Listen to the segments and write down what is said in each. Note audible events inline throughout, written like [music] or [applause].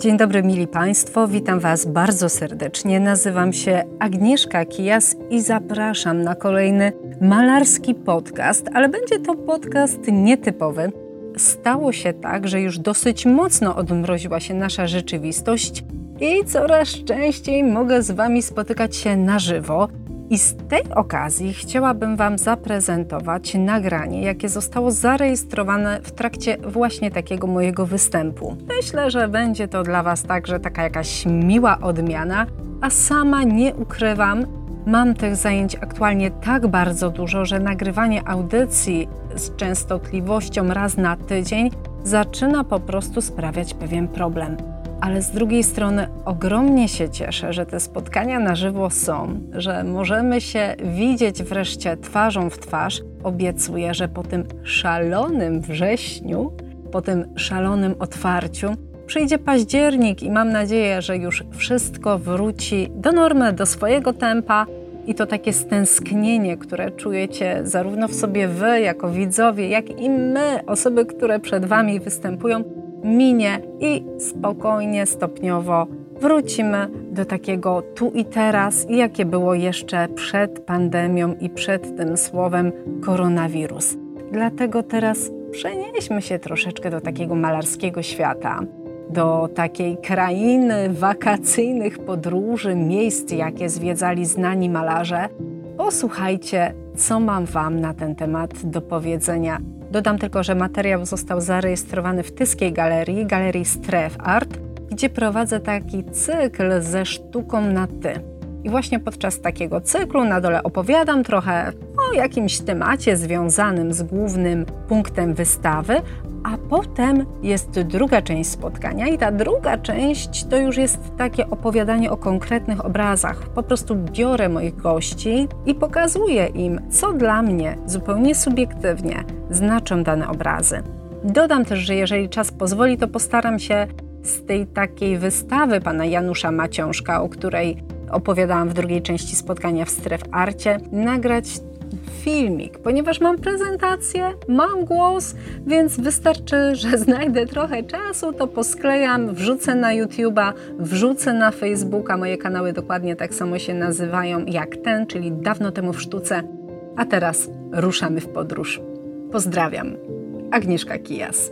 Dzień dobry, mili Państwo. Witam Was bardzo serdecznie. Nazywam się Agnieszka Kijas i zapraszam na kolejny malarski podcast, ale będzie to podcast nietypowy. Stało się tak, że już dosyć mocno odmroziła się nasza rzeczywistość i coraz częściej mogę z Wami spotykać się na żywo. I z tej okazji chciałabym Wam zaprezentować nagranie, jakie zostało zarejestrowane w trakcie właśnie takiego mojego występu. Myślę, że będzie to dla Was także taka jakaś miła odmiana, a sama nie ukrywam, mam tych zajęć aktualnie tak bardzo dużo, że nagrywanie audycji z częstotliwością raz na tydzień zaczyna po prostu sprawiać pewien problem ale z drugiej strony ogromnie się cieszę, że te spotkania na żywo są, że możemy się widzieć wreszcie twarzą w twarz. Obiecuję, że po tym szalonym wrześniu, po tym szalonym otwarciu, przyjdzie październik i mam nadzieję, że już wszystko wróci do normy, do swojego tempa. I to takie stęsknienie, które czujecie zarówno w sobie wy, jako widzowie, jak i my, osoby, które przed wami występują, minie i spokojnie, stopniowo wrócimy do takiego tu i teraz, jakie było jeszcze przed pandemią i przed tym słowem koronawirus. Dlatego teraz przenieśmy się troszeczkę do takiego malarskiego świata, do takiej krainy wakacyjnych podróży, miejsc, jakie zwiedzali znani malarze. Posłuchajcie, co mam Wam na ten temat do powiedzenia Dodam tylko, że materiał został zarejestrowany w Tyskiej Galerii, Galerii Stref Art, gdzie prowadzę taki cykl ze sztuką na ty. I właśnie podczas takiego cyklu na dole opowiadam trochę o jakimś temacie związanym z głównym punktem wystawy, a potem jest druga część spotkania, i ta druga część to już jest takie opowiadanie o konkretnych obrazach. Po prostu biorę moich gości i pokazuję im, co dla mnie zupełnie subiektywnie znaczą dane obrazy. Dodam też, że jeżeli czas pozwoli, to postaram się z tej takiej wystawy pana Janusza Maciążka, o której opowiadałam w drugiej części spotkania w Stref Arcie, nagrać filmik, ponieważ mam prezentację, mam głos, więc wystarczy, że [laughs] znajdę trochę czasu, to posklejam, wrzucę na YouTube'a, wrzucę na Facebooka. Moje kanały dokładnie tak samo się nazywają jak ten, czyli dawno temu w sztuce. A teraz ruszamy w podróż. Pozdrawiam. Agnieszka Kijas.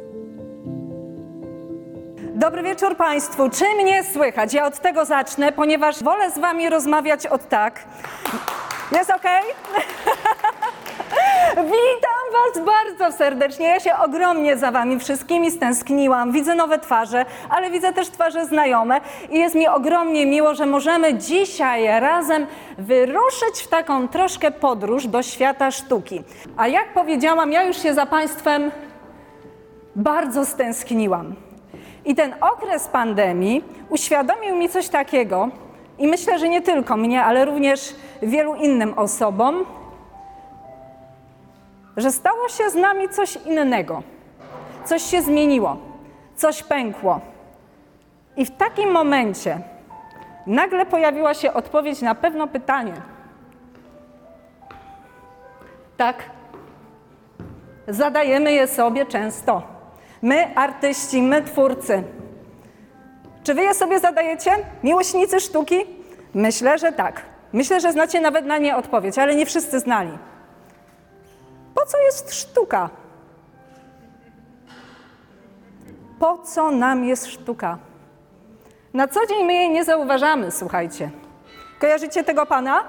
Dobry wieczór Państwu. Czy mnie słychać? Ja od tego zacznę, ponieważ wolę z Wami rozmawiać od tak. Jest ok? [laughs] Witam Was bardzo serdecznie. Ja się ogromnie za Wami wszystkimi stęskniłam. Widzę nowe twarze, ale widzę też twarze znajome i jest mi ogromnie miło, że możemy dzisiaj razem wyruszyć w taką troszkę podróż do świata sztuki. A jak powiedziałam, ja już się za Państwem bardzo stęskniłam. I ten okres pandemii uświadomił mi coś takiego, i myślę, że nie tylko mnie, ale również wielu innym osobom, że stało się z nami coś innego. Coś się zmieniło, coś pękło. I w takim momencie nagle pojawiła się odpowiedź na pewne pytanie. Tak, zadajemy je sobie często. My, artyści, my, twórcy. Czy wy je sobie zadajecie? Miłośnicy sztuki? Myślę, że tak. Myślę, że znacie nawet na nie odpowiedź, ale nie wszyscy znali. Po co jest sztuka? Po co nam jest sztuka? Na co dzień my jej nie zauważamy, słuchajcie. Kojarzycie tego pana?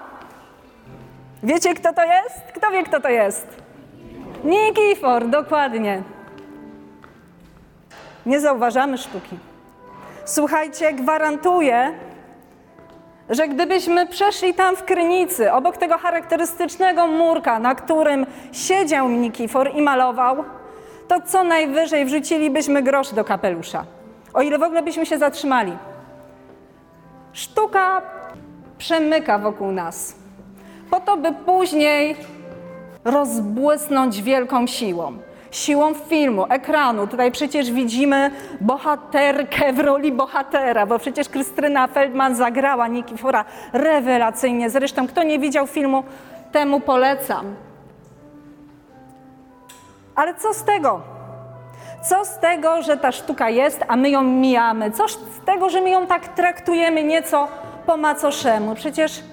Wiecie, kto to jest? Kto wie, kto to jest? Nikifor, dokładnie. Nie zauważamy sztuki. Słuchajcie, gwarantuję, że gdybyśmy przeszli tam w Krynicy, obok tego charakterystycznego murka, na którym siedział Nikifor i malował, to co najwyżej wrzucilibyśmy grosz do kapelusza. O ile w ogóle byśmy się zatrzymali. Sztuka przemyka wokół nas, po to, by później rozbłysnąć wielką siłą siłą filmu, ekranu. Tutaj przecież widzimy bohaterkę w roli bohatera, bo przecież Krystyna Feldman zagrała Nikifora rewelacyjnie. Zresztą, kto nie widział filmu, temu polecam. Ale co z tego? Co z tego, że ta sztuka jest, a my ją mijamy? Co z tego, że my ją tak traktujemy nieco po macoszemu? Przecież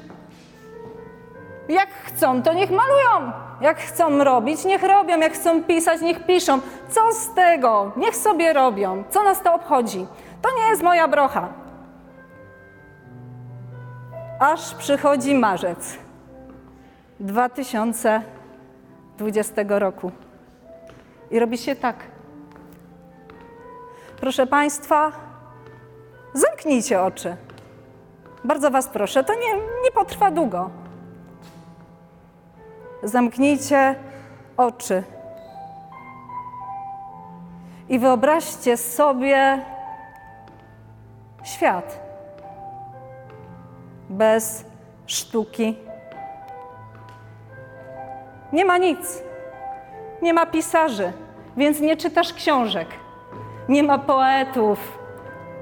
jak chcą, to niech malują. Jak chcą robić, niech robią. Jak chcą pisać, niech piszą. Co z tego? Niech sobie robią. Co nas to obchodzi? To nie jest moja brocha. Aż przychodzi marzec 2020 roku. I robi się tak. Proszę Państwa, zamknijcie oczy. Bardzo Was proszę, to nie, nie potrwa długo. Zamknijcie oczy. I wyobraźcie sobie świat bez sztuki. Nie ma nic. Nie ma pisarzy, więc nie czytasz książek. Nie ma poetów.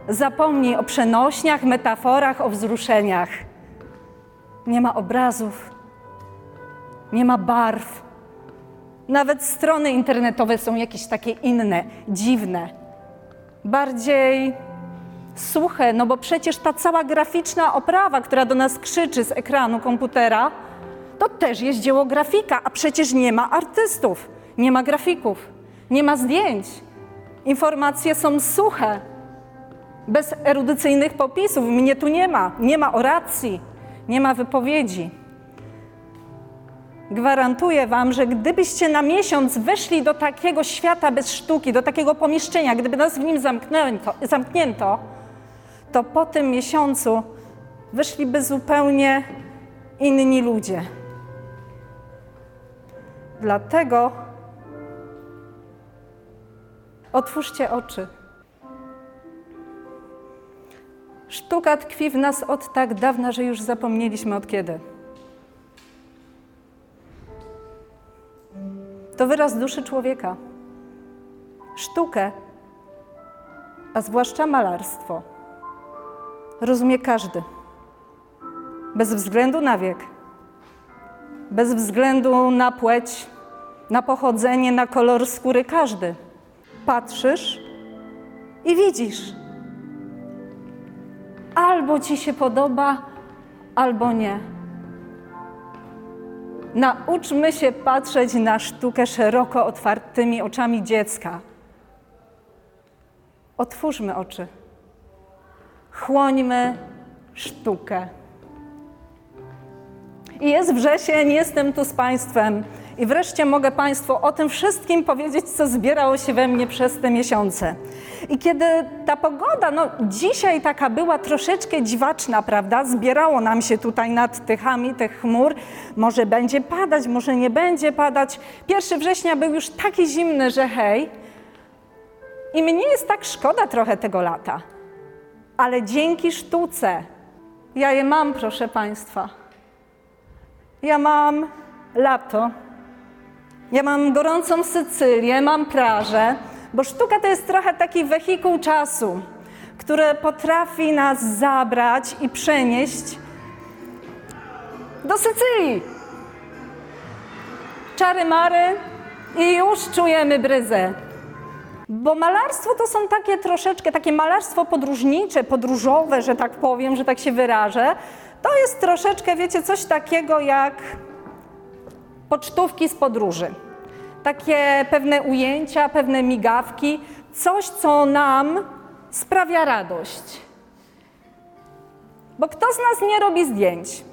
Zapomnij o przenośniach, metaforach, o wzruszeniach. Nie ma obrazów. Nie ma barw. Nawet strony internetowe są jakieś takie inne, dziwne. Bardziej suche, no bo przecież ta cała graficzna oprawa, która do nas krzyczy z ekranu komputera, to też jest dzieło grafika, a przecież nie ma artystów, nie ma grafików, nie ma zdjęć. Informacje są suche, bez erudycyjnych popisów. Mnie tu nie ma, nie ma oracji, nie ma wypowiedzi. Gwarantuję Wam, że gdybyście na miesiąc weszli do takiego świata bez sztuki, do takiego pomieszczenia, gdyby nas w nim zamknięto, zamknięto to po tym miesiącu wyszliby zupełnie inni ludzie. Dlatego otwórzcie oczy. Sztuka tkwi w nas od tak dawna, że już zapomnieliśmy od kiedy. To wyraz duszy człowieka. Sztukę, a zwłaszcza malarstwo, rozumie każdy, bez względu na wiek, bez względu na płeć, na pochodzenie, na kolor skóry, każdy. Patrzysz i widzisz. Albo ci się podoba, albo nie. Nauczmy się patrzeć na sztukę szeroko otwartymi oczami dziecka. Otwórzmy oczy. Chłońmy sztukę. I jest wrzesień, jestem tu z Państwem. I wreszcie mogę Państwu o tym wszystkim powiedzieć, co zbierało się we mnie przez te miesiące. I kiedy ta pogoda, no dzisiaj taka była troszeczkę dziwaczna, prawda? Zbierało nam się tutaj nad tychami tych chmur. Może będzie padać, może nie będzie padać. Pierwszy września był już taki zimny, że hej. I mnie jest tak szkoda trochę tego lata. Ale dzięki sztuce ja je mam, proszę Państwa. Ja mam lato. Ja mam gorącą Sycylię, mam plażę, bo sztuka to jest trochę taki wehikuł czasu, który potrafi nas zabrać i przenieść do Sycylii. Czary mary i już czujemy bryzę. Bo malarstwo to są takie troszeczkę, takie malarstwo podróżnicze, podróżowe, że tak powiem, że tak się wyrażę. To jest troszeczkę, wiecie, coś takiego jak pocztówki z podróży. Takie pewne ujęcia, pewne migawki, coś, co nam sprawia radość. Bo kto z nas nie robi zdjęć?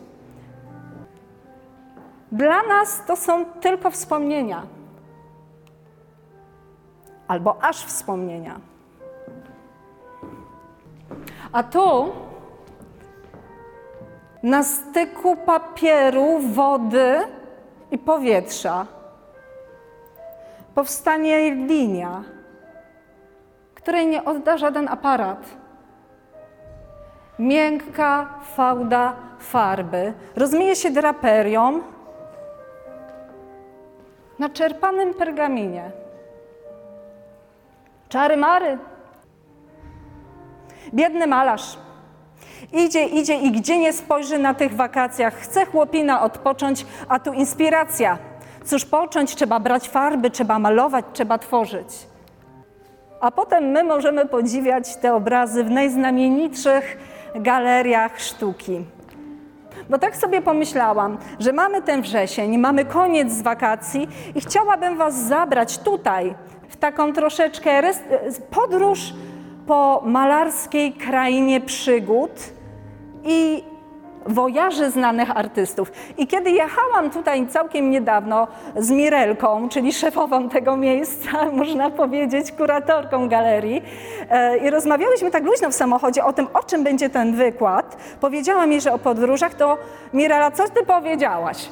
Dla nas to są tylko wspomnienia. Albo aż wspomnienia. A tu na styku papieru, wody i powietrza powstanie linia, której nie odda żaden aparat. Miękka fałda farby rozmieje się draperią na czerpanym pergaminie. Czary mary. Biedny malarz. Idzie, idzie i gdzie nie spojrzy na tych wakacjach. Chce chłopina odpocząć, a tu inspiracja. Cóż począć? Trzeba brać farby, trzeba malować, trzeba tworzyć. a potem my możemy podziwiać te obrazy w najznamienitszych galeriach sztuki. Bo tak sobie pomyślałam, że mamy ten wrzesień, mamy koniec z wakacji i chciałabym Was zabrać tutaj, w taką troszeczkę podróż po malarskiej krainie przygód i wojaży znanych artystów. I kiedy jechałam tutaj całkiem niedawno z Mirelką, czyli szefową tego miejsca, [laughs] można powiedzieć, kuratorką galerii, e, i rozmawiałyśmy tak luźno w samochodzie o tym, o czym będzie ten wykład, powiedziała mi, że o podróżach, to Mirela, co ty powiedziałaś?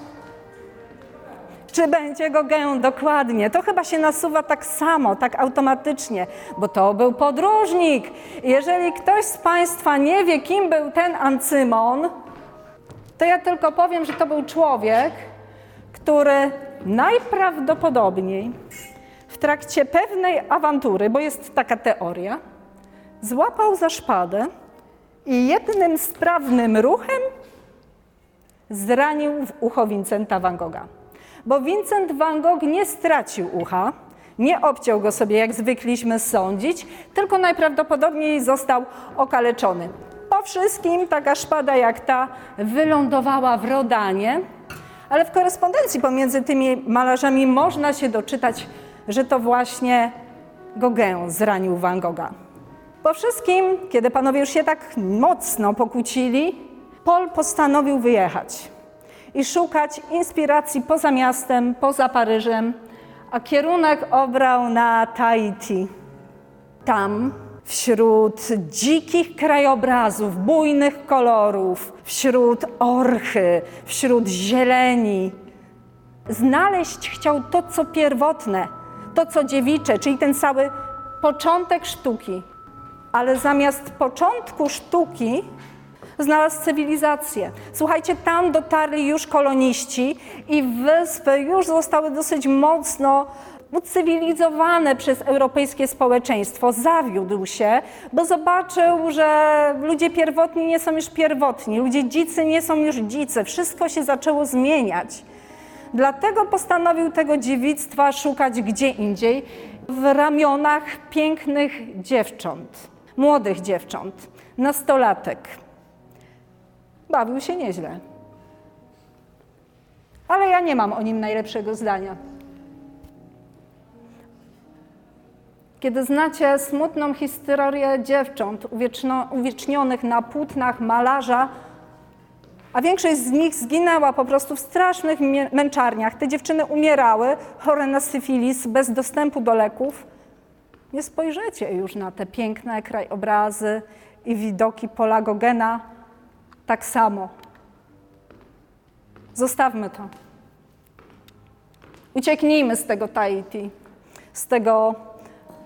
Czy będzie Gauguin dokładnie? To chyba się nasuwa tak samo, tak automatycznie, bo to był podróżnik. Jeżeli ktoś z Państwa nie wie, kim był ten Ancymon, to ja tylko powiem, że to był człowiek, który najprawdopodobniej w trakcie pewnej awantury, bo jest taka teoria, złapał za szpadę i jednym sprawnym ruchem zranił w ucho Vincenta van Gogha. Bo Vincent van Gogh nie stracił ucha, nie obciął go sobie, jak zwykliśmy sądzić, tylko najprawdopodobniej został okaleczony. Po wszystkim taka szpada jak ta wylądowała w Rodanie, ale w korespondencji pomiędzy tymi malarzami można się doczytać, że to właśnie Gauguin zranił Van Gogha. Po wszystkim, kiedy panowie już się tak mocno pokłócili, Paul postanowił wyjechać i szukać inspiracji poza miastem, poza Paryżem, a kierunek obrał na Tahiti. Tam wśród dzikich krajobrazów, bujnych kolorów, wśród orchy, wśród zieleni. Znaleźć chciał to, co pierwotne, to, co dziewicze, czyli ten cały początek sztuki. Ale zamiast początku sztuki znalazł cywilizację. Słuchajcie, tam dotarli już koloniści i wyspy już zostały dosyć mocno ucywilizowane przez europejskie społeczeństwo, zawiódł się, bo zobaczył, że ludzie pierwotni nie są już pierwotni, ludzie dzicy nie są już dzicy, wszystko się zaczęło zmieniać. Dlatego postanowił tego dziewictwa szukać gdzie indziej, w ramionach pięknych dziewcząt, młodych dziewcząt, nastolatek. Bawił się nieźle. Ale ja nie mam o nim najlepszego zdania. Kiedy znacie smutną historię dziewcząt uwiecznionych na płótnach malarza, a większość z nich zginęła po prostu w strasznych męczarniach. Te dziewczyny umierały, chore na syfilis, bez dostępu do leków. Nie spojrzycie już na te piękne krajobrazy i widoki pola Gogena tak samo. Zostawmy to. Ucieknijmy z tego Tahiti, z tego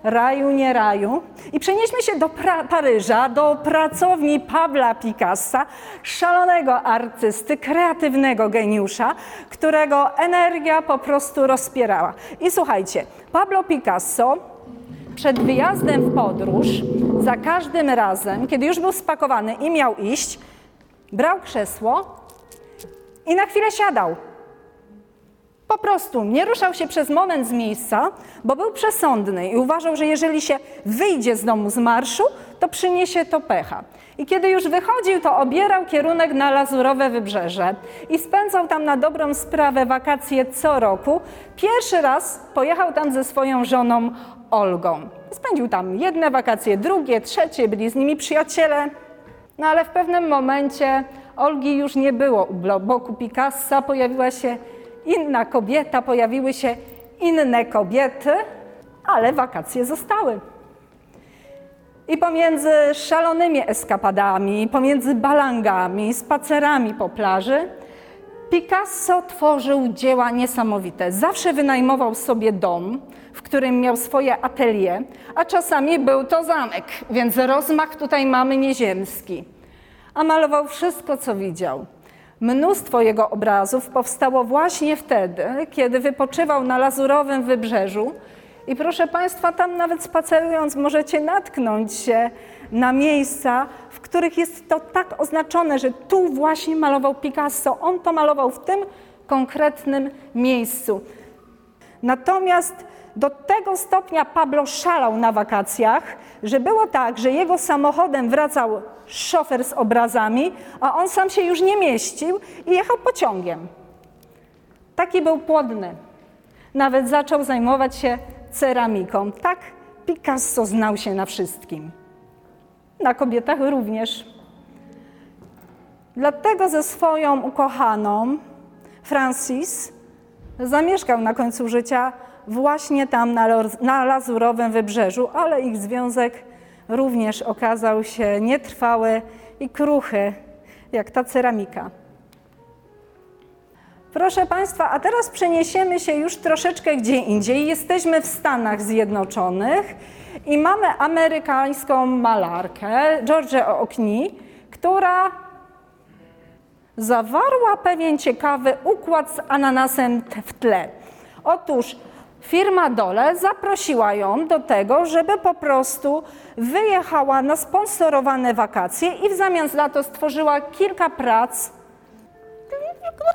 raju, nie raju. I przenieśmy się do pra Paryża, do pracowni Pabla Picassa, szalonego artysty, kreatywnego geniusza, którego energia po prostu rozpierała. I słuchajcie, Pablo Picasso przed wyjazdem w podróż, za każdym razem, kiedy już był spakowany i miał iść, brał krzesło i na chwilę siadał. Po prostu nie ruszał się przez moment z miejsca, bo był przesądny i uważał, że jeżeli się wyjdzie z domu z marszu, to przyniesie to pecha. I kiedy już wychodził, to obierał kierunek na Lazurowe Wybrzeże i spędzał tam na dobrą sprawę wakacje co roku. Pierwszy raz pojechał tam ze swoją żoną Olgą. Spędził tam jedne wakacje, drugie, trzecie, byli z nimi przyjaciele. No ale w pewnym momencie Olgi już nie było u boku Picassa, pojawiła się inna kobieta, pojawiły się inne kobiety, ale wakacje zostały. I pomiędzy szalonymi eskapadami, pomiędzy balangami, spacerami po plaży, Picasso tworzył dzieła niesamowite. Zawsze wynajmował sobie dom, w którym miał swoje atelier, a czasami był to zamek, więc rozmach tutaj mamy nieziemski. A malował wszystko, co widział. Mnóstwo jego obrazów powstało właśnie wtedy, kiedy wypoczywał na lazurowym wybrzeżu. I proszę Państwa, tam nawet spacerując możecie natknąć się na miejsca, w których jest to tak oznaczone, że tu właśnie malował Picasso. On to malował w tym konkretnym miejscu. Natomiast Do tego stopnia Pablo szalał na wakacjach, że było tak, że jego samochodem wracał szofer z obrazami, a on sam się już nie mieścił i jechał pociągiem. Taki był płodny. Nawet zaczął zajmować się ceramiką. Tak Picasso znał się na wszystkim. Na kobietach również. Dlatego ze swoją ukochaną, Francis, zamieszkał na końcu życia właśnie tam na, na Lazurowym Wybrzeżu, ale ich związek również okazał się nietrwały i kruchy, jak ta ceramika. Proszę Państwa, a teraz przeniesiemy się już troszeczkę gdzie indziej. Jesteśmy w Stanach Zjednoczonych i mamy amerykańską malarkę, George O'Knee, która zawarła pewien ciekawy układ z ananasem w tle. Otóż firma Dole zaprosiła ją do tego, żeby po prostu wyjechała na sponsorowane wakacje i w zamian za to stworzyła kilka prac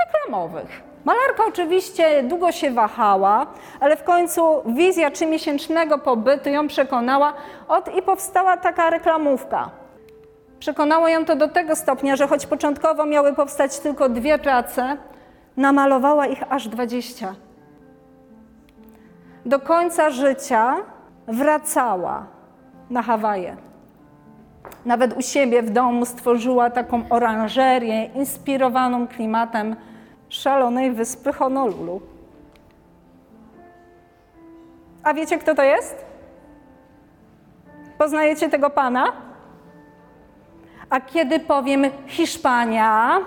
reklamowych. Malarka oczywiście długo się wahała, ale w końcu wizja trzymiesięcznego pobytu ją przekonała od, i powstała taka reklamówka. Przekonało ją to do tego stopnia, że choć początkowo miały powstać tylko dwie prace, namalowała ich aż dwadzieścia. Do końca życia wracała na Hawaje. Nawet u siebie w domu stworzyła taką oranżerię inspirowaną klimatem szalonej wyspy Honolulu. A wiecie, kto to jest? Poznajecie tego pana? A kiedy powiem Hiszpania,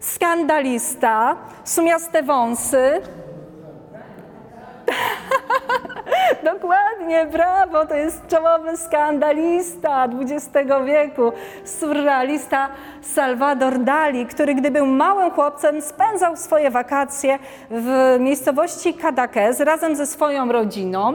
skandalista, sumiaste wąsy, Dokładnie, brawo, to jest czołowy skandalista XX wieku, surrealista Salvador Dali, który gdy był małym chłopcem spędzał swoje wakacje w miejscowości Cadaqués razem ze swoją rodziną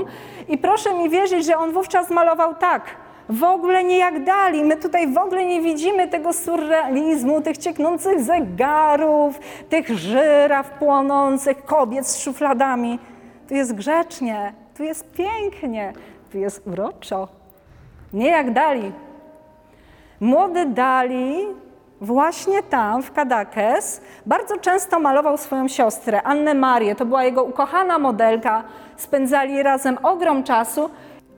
i proszę mi wierzyć, że on wówczas malował tak – w ogóle nie jak dali. My tutaj w ogóle nie widzimy tego surrealizmu, tych cieknących zegarów, tych żyraf płonących, kobiet z szufladami. Tu jest grzecznie, tu jest pięknie, tu jest uroczo. Nie jak Dali. Młody Dali właśnie tam, w Kadakes, bardzo często malował swoją siostrę, Annę Marię. To była jego ukochana modelka. Spędzali razem ogrom czasu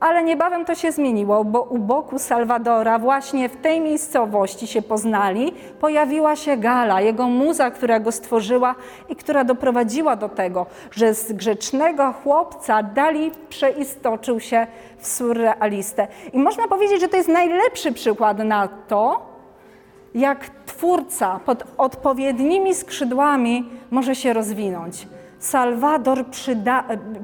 ale niebawem to się zmieniło, bo u boku Salwadora, właśnie w tej miejscowości się poznali, pojawiła się Gala, jego muza, która go stworzyła i która doprowadziła do tego, że z grzecznego chłopca Dali przeistoczył się w surrealistę. I można powiedzieć, że to jest najlepszy przykład na to, jak twórca pod odpowiednimi skrzydłami może się rozwinąć. Salwador przy,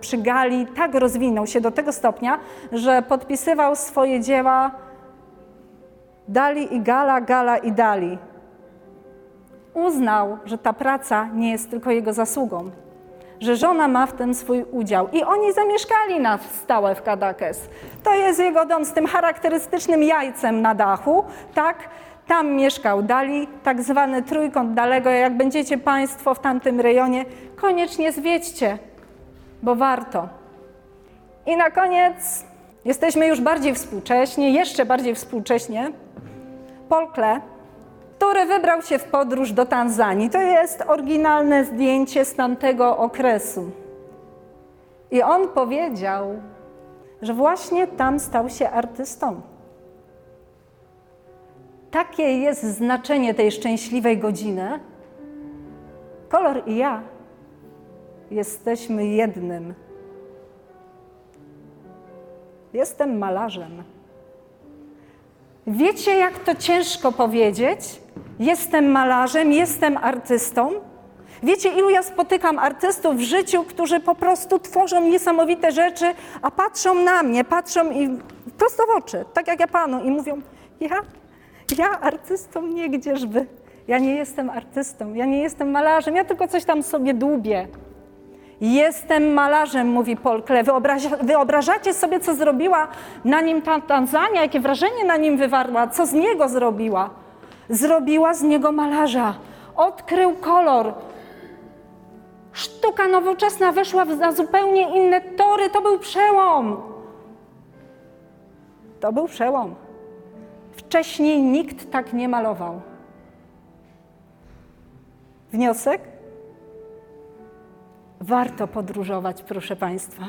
przy Gali tak rozwinął się do tego stopnia, że podpisywał swoje dzieła Dali i Gala, Gala i Dali. Uznał, że ta praca nie jest tylko jego zasługą, że żona ma w tym swój udział. I oni zamieszkali na stałe w Kadakes. To jest jego dom z tym charakterystycznym jajcem na dachu, tak? Tam mieszkał Dali, tak zwany trójkąt Dalego. Jak będziecie Państwo w tamtym rejonie, koniecznie zwiedźcie, bo warto. I na koniec jesteśmy już bardziej współcześnie, jeszcze bardziej współcześnie. Paul Klee, który wybrał się w podróż do Tanzanii. To jest oryginalne zdjęcie z tamtego okresu. I on powiedział, że właśnie tam stał się artystą. Takie jest znaczenie tej szczęśliwej godziny. Kolor i ja jesteśmy jednym. Jestem malarzem. Wiecie, jak to ciężko powiedzieć? Jestem malarzem, jestem artystą. Wiecie, ilu ja spotykam artystów w życiu, którzy po prostu tworzą niesamowite rzeczy, a patrzą na mnie, patrzą i prosto w oczy, tak jak ja panu, i mówią: Ja ja artystą nie gdzieżby. Ja nie jestem artystą, ja nie jestem malarzem, ja tylko coś tam sobie dłubię. Jestem malarzem, mówi Paul Klee. wyobrażacie sobie, co zrobiła na nim ta Tanzania, jakie wrażenie na nim wywarła, co z niego zrobiła? Zrobiła z niego malarza. Odkrył kolor. Sztuka nowoczesna weszła na zupełnie inne tory. To był przełom. To był przełom. Wcześniej nikt tak nie malował. Wniosek? Warto podróżować, proszę Państwa.